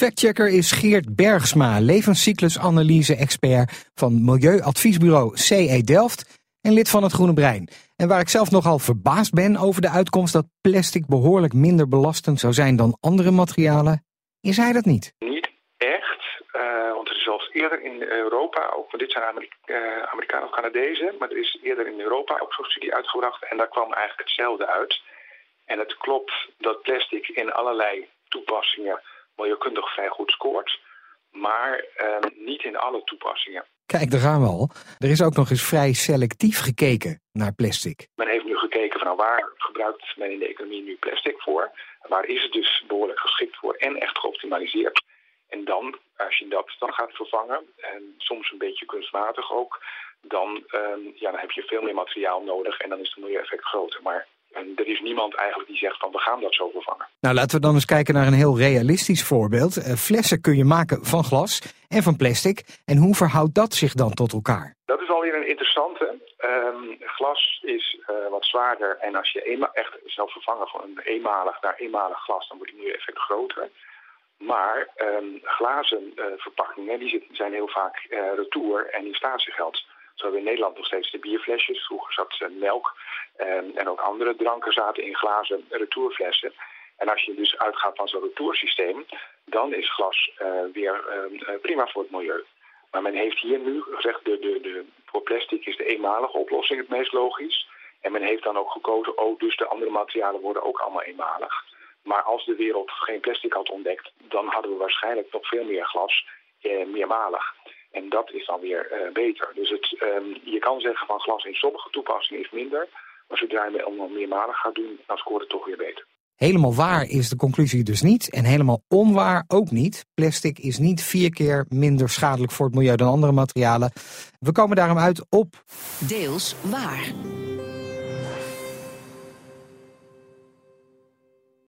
Factchecker is Geert Bergsma, levenscyclusanalyse-expert van Milieuadviesbureau CE Delft en lid van het Groene Brein. En waar ik zelf nogal verbaasd ben over de uitkomst dat plastic behoorlijk minder belastend zou zijn dan andere materialen, is hij dat niet. Niet echt, uh, want er is zelfs eerder in Europa, ook, want dit zijn Amerika uh, Amerikanen of Canadezen, maar er is eerder in Europa ook zo'n studie uitgebracht en daar kwam eigenlijk hetzelfde uit. En het klopt dat plastic in allerlei toepassingen milieukundig vrij goed scoort. Maar uh, niet in alle toepassingen. Kijk, daar gaan we al. Er is ook nog eens vrij selectief gekeken naar plastic. Men heeft nu gekeken van nou, waar gebruikt men in de economie nu plastic voor? Waar is het dus behoorlijk geschikt voor en echt geoptimaliseerd? En dan, als je dat dan gaat vervangen, en soms een beetje kunstmatig ook, dan, uh, ja, dan heb je veel meer materiaal nodig en dan is het milieueffect groter. Maar en er is niemand eigenlijk die zegt van we gaan dat zo vervangen. Nou, laten we dan eens kijken naar een heel realistisch voorbeeld. Uh, flessen kun je maken van glas en van plastic. En hoe verhoudt dat zich dan tot elkaar? Dat is alweer een interessante. Um, glas is uh, wat zwaarder en als je eenmaal echt zelf vervangen van een eenmalig naar eenmalig glas, dan wordt het milieueffect groter. Maar um, glazen uh, verpakkingen die zijn heel vaak retour en in statiegeld. Zo hebben in Nederland nog steeds de bierflesjes. Vroeger zat melk en, en ook andere dranken zaten in glazen retourflessen. En als je dus uitgaat van zo'n retoursysteem, dan is glas uh, weer uh, prima voor het milieu. Maar men heeft hier nu gezegd, de, de, de, voor plastic is de eenmalige oplossing het meest logisch. En men heeft dan ook gekozen, oh, dus de andere materialen worden ook allemaal eenmalig. Maar als de wereld geen plastic had ontdekt, dan hadden we waarschijnlijk nog veel meer glas, eh, meermalig. En dat is dan weer uh, beter. Dus het, um, je kan zeggen van glas in sommige toepassingen is minder. Maar zodra je allemaal meermalig gaat doen, dan scoort het toch weer beter. Helemaal waar is de conclusie dus niet. En helemaal onwaar ook niet. Plastic is niet vier keer minder schadelijk voor het milieu dan andere materialen. We komen daarom uit op. Deels waar.